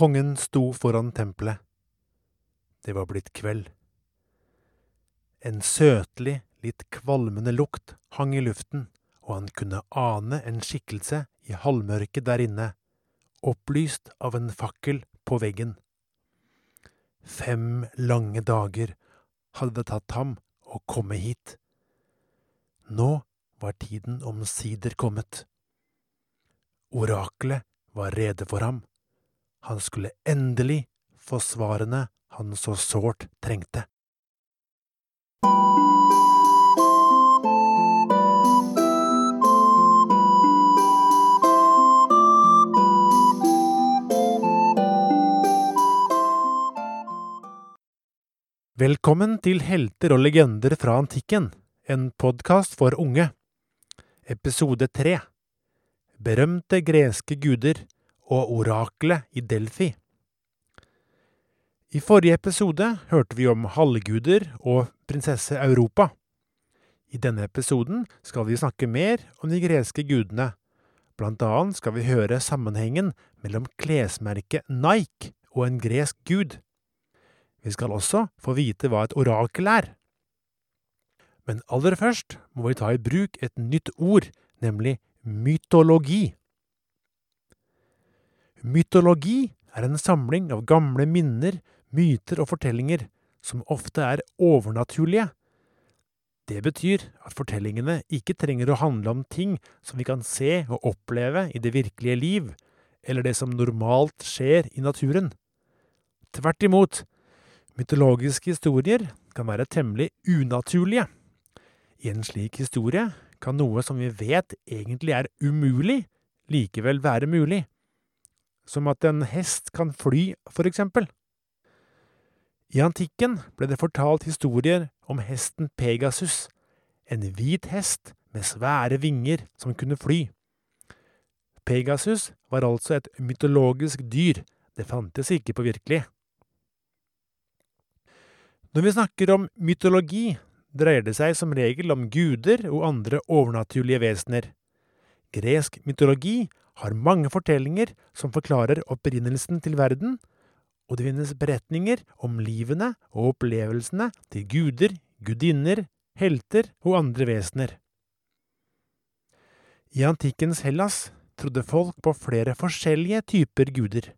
Kongen sto foran tempelet. Det var blitt kveld. En søtlig, litt kvalmende lukt hang i luften, og han kunne ane en skikkelse i halvmørket der inne, opplyst av en fakkel på veggen. Fem lange dager hadde det tatt ham å komme hit. Nå var tiden omsider kommet. Oraklet var rede for ham. Han skulle endelig få svarene han så sårt trengte. Velkommen til Helter og legender fra antikken, en podkast for unge. Episode tre Berømte greske guder og oraklet i Delfi. I forrige episode hørte vi om halvguder og prinsesse Europa. I denne episoden skal vi snakke mer om de greske gudene. Blant annet skal vi høre sammenhengen mellom klesmerket Nike og en gresk gud. Vi skal også få vite hva et orakel er. Men aller først må vi ta i bruk et nytt ord, nemlig mytologi. Mytologi er en samling av gamle minner, myter og fortellinger som ofte er overnaturlige. Det betyr at fortellingene ikke trenger å handle om ting som vi kan se og oppleve i det virkelige liv, eller det som normalt skjer i naturen. Tvert imot, mytologiske historier kan være temmelig unaturlige. I en slik historie kan noe som vi vet egentlig er umulig, likevel være mulig. Som at en hest kan fly, for eksempel. I antikken ble det fortalt historier om hesten Pegasus, en hvit hest med svære vinger som kunne fly. Pegasus var altså et mytologisk dyr, det fantes ikke på virkelig. Når vi snakker om mytologi, dreier det seg som regel om guder og andre overnaturlige vesener. Gresk mytologi har mange fortellinger som forklarer opprinnelsen til verden, og det finnes beretninger om livene og opplevelsene til guder, gudinner, helter og andre vesener. I antikkens Hellas trodde folk på flere forskjellige typer guder.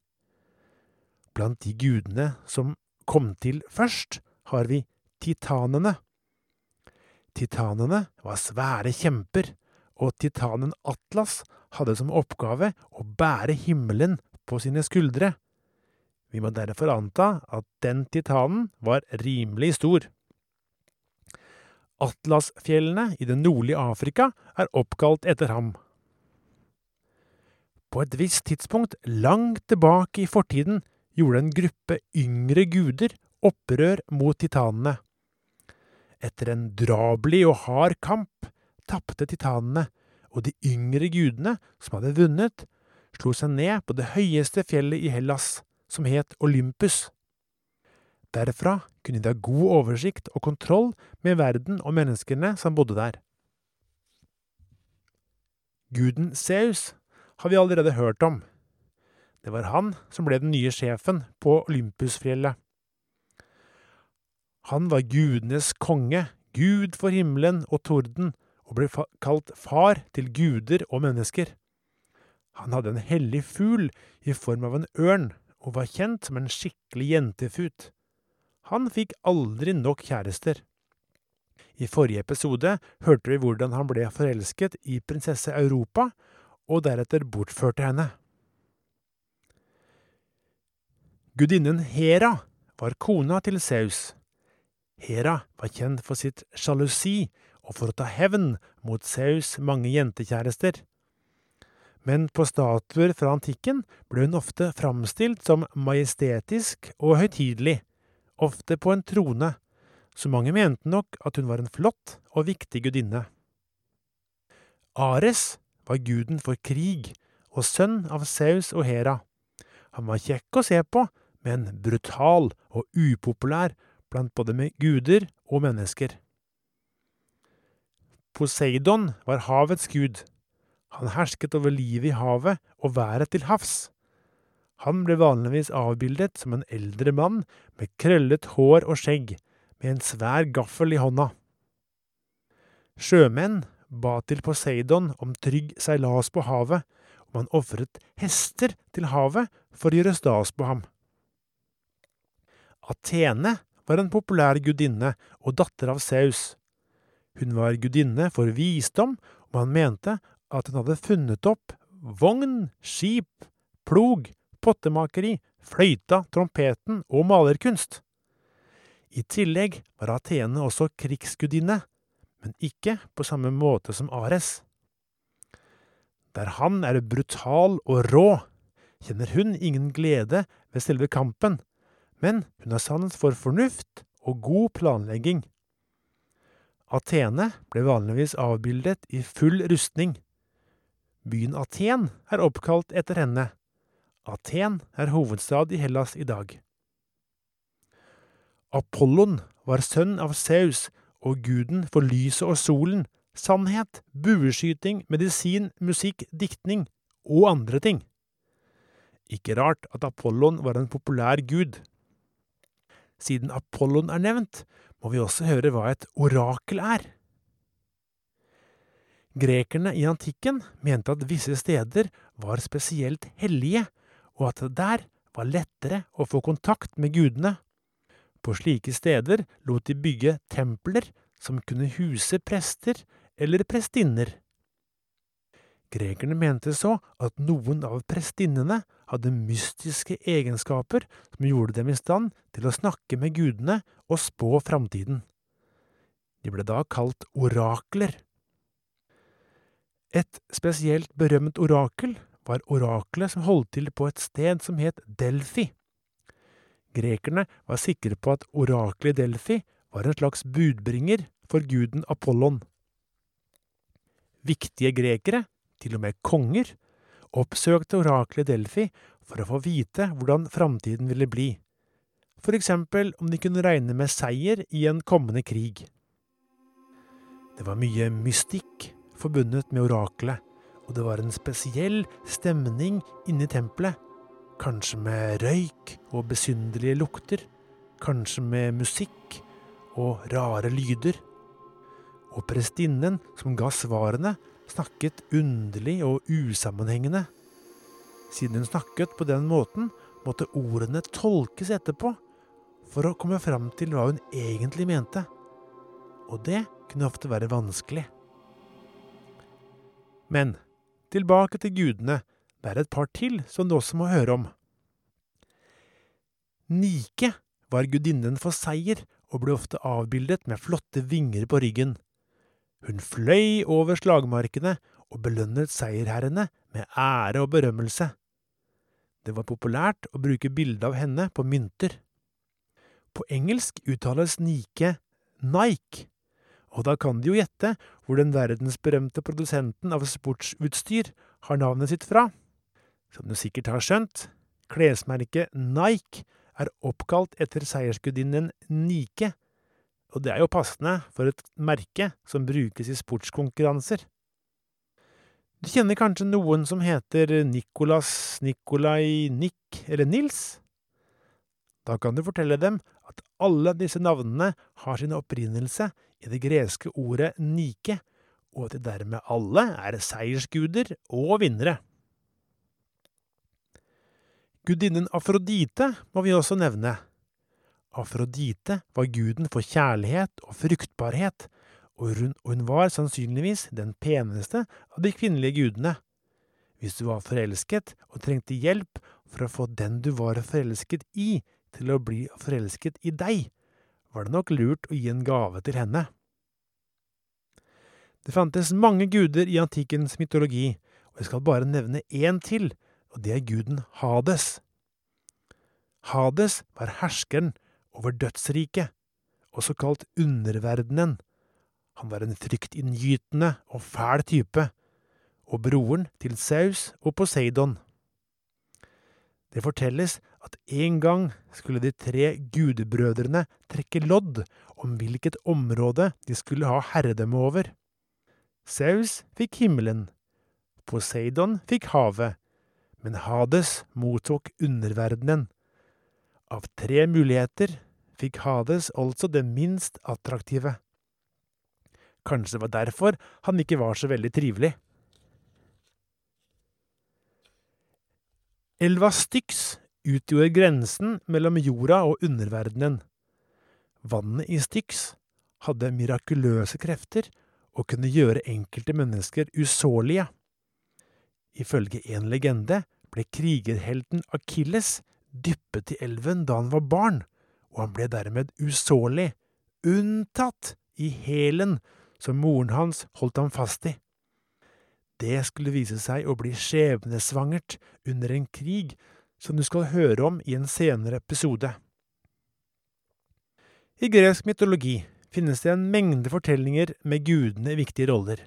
Blant de gudene som kom til først, har vi titanene. Titanene var svære kjemper, og titanen Atlas hadde som oppgave å bære himmelen på sine skuldre. Vi må derfor anta at den titanen var rimelig stor. Atlasfjellene i det nordlige Afrika er oppkalt etter ham. På et visst tidspunkt langt tilbake i fortiden gjorde en gruppe yngre guder opprør mot titanene. Etter en drabelig og hard kamp tapte titanene, og de yngre gudene som hadde vunnet, slo seg ned på det høyeste fjellet i Hellas, som het Olympus. Derfra kunne de ha god oversikt og kontroll med verden og menneskene som bodde der. Guden Zeus har vi allerede hørt om. Det var han som ble den nye sjefen på Olympusfjellet. Han var gudenes konge, gud for himmelen og torden, og ble kalt far til guder og mennesker. Han hadde en hellig fugl i form av en ørn, og var kjent som en skikkelig jentefut. Han fikk aldri nok kjærester. I forrige episode hørte vi hvordan han ble forelsket i prinsesse Europa, og deretter bortførte henne. Gudinnen Hera var kona til Saus. Hera var kjent for sitt sjalusi og for å ta hevn mot Saus mange jentekjærester. Men på statuer fra antikken ble hun ofte framstilt som majestetisk og høytidelig, ofte på en trone, så mange mente nok at hun var en flott og viktig gudinne. Ares var guden for krig og sønn av Saus og Hera. Han var kjekk å se på, men brutal og upopulær blant både med guder og mennesker. Poseidon var havets gud. Han hersket over livet i havet og været til havs. Han ble vanligvis avbildet som en eldre mann med krøllet hår og skjegg, med en svær gaffel i hånda. Sjømenn ba til Poseidon om trygg seilas på havet, og man ofret hester til havet for å gjøre stas på ham. Athene var en populær gudinne og datter av Saus. Hun var gudinne for visdom, og han mente at hun hadde funnet opp vogn, skip, plog, pottemakeri, fløyta, trompeten og malerkunst. I tillegg var Athene også krigsgudinne, men ikke på samme måte som Ares. Der han er brutal og rå, kjenner hun ingen glede ved selve kampen, men hun har sans for fornuft og god planlegging. Athene ble vanligvis avbildet i full rustning. Byen Aten er oppkalt etter henne. Aten er hovedstad i Hellas i dag. Apollon var sønn av Saus og guden for lyset og solen, sannhet, bueskyting, medisin, musikk, diktning og andre ting. Ikke rart at Apollon var en populær gud. Siden Apollon er nevnt, må vi også høre hva et orakel er. Grekerne i antikken mente at visse steder var spesielt hellige, og at det der var lettere å få kontakt med gudene. På slike steder lot de bygge templer som kunne huse prester eller prestinner. Grekerne mente så at noen av prestinnene hadde mystiske egenskaper som gjorde dem i stand til å snakke med gudene og spå framtiden. De ble da kalt orakler. Et spesielt berømt orakel var oraklet som holdt til på et sted som het Delfi. Grekerne var sikre på at oraklet Delfi var en slags budbringer for guden Apollon. Viktige grekere til og med konger, oppsøkte oraklet Delfi for å få vite hvordan framtiden ville bli, for eksempel om de kunne regne med seier i en kommende krig. Det var mye mystikk forbundet med oraklet, og det var en spesiell stemning inne i tempelet, kanskje med røyk og besynderlige lukter, kanskje med musikk og rare lyder. Og prestinnen som ga svarene, snakket underlig og usammenhengende. Siden hun snakket på den måten, måtte ordene tolkes etterpå for å komme fram til hva hun egentlig mente. Og det kunne ofte være vanskelig. Men tilbake til gudene. Det er et par til som du også må høre om. Nike var gudinnen for seier og ble ofte avbildet med flotte vinger på ryggen. Hun fløy over slagmarkene og belønnet seierherrene med ære og berømmelse. Det var populært å bruke bilde av henne på mynter. På engelsk uttales Nike Nike, og da kan de jo gjette hvor den verdensberømte produsenten av sportsutstyr har navnet sitt fra. Som du sikkert har skjønt, klesmerket Nike er oppkalt etter seiersgudinnen Nike, og det er jo passende for et merke som brukes i sportskonkurranser. Du kjenner kanskje noen som heter Nicolas, Nikolai, Nick eller Nils? Da kan du fortelle dem at alle disse navnene har sin opprinnelse i det greske ordet Nike, og at de dermed alle er seiersguder og vinnere. Gudinnen Afrodite må vi også nevne. Afrodite var guden for kjærlighet og fruktbarhet, og hun, var sannsynligvis den peneste av de kvinnelige gudene. Hvis du var forelsket og trengte hjelp for å få den du var forelsket i, til å bli forelsket i deg, var det nok lurt å gi en gave til henne. Det fantes mange guder i antikkens mytologi, og jeg skal bare nevne én til, og det er guden Hades. Hades var herskeren over dødsriket, også kalt underverdenen. Han var en fryktinngytende og fæl type, og broren til Saus og Poseidon. Det fortelles at en gang skulle de tre gudebrødrene trekke lodd om hvilket område de skulle ha herredømme over. Saus fikk himmelen, Poseidon fikk havet, men Hades mottok underverdenen. Av tre muligheter fikk Hades altså det minst attraktive. Kanskje det var derfor han ikke var så veldig trivelig. Elva Styx utgjorde grensen mellom jorda og underverdenen. Vannet i Styx hadde mirakuløse krefter og kunne gjøre enkelte mennesker usårlige. Ifølge en legende ble krigerhelten Akilles dyppet i elven da han var barn, og han ble dermed usårlig, unntatt i hælen som moren hans holdt ham fast i. Det skulle vise seg å bli skjebnesvangert under en krig som du skal høre om i en senere episode. I gresk mytologi finnes det en mengde fortellinger med gudene i viktige roller.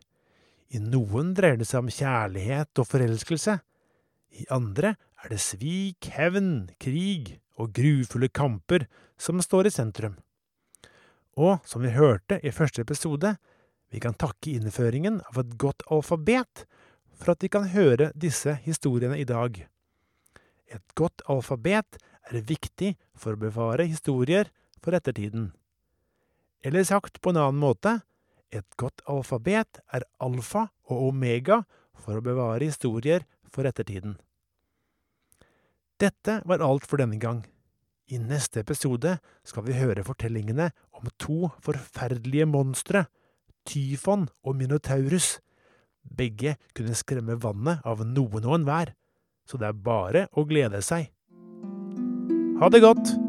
I noen dreier det seg om kjærlighet og forelskelse. I andre er det svik, hevn, krig og grufulle kamper som står i sentrum. Og som vi hørte i første episode, vi kan takke innføringen av et godt alfabet for at vi kan høre disse historiene i dag. Et godt alfabet er viktig for å bevare historier for ettertiden. Eller sagt på en annen måte, et godt alfabet er alfa og omega for å bevare historier for ettertiden. Dette var alt for denne gang. I neste episode skal vi høre fortellingene om to forferdelige monstre, Tyfon og Minotaurus. Begge kunne skremme vannet av noen og enhver, så det er bare å glede seg. Ha det godt!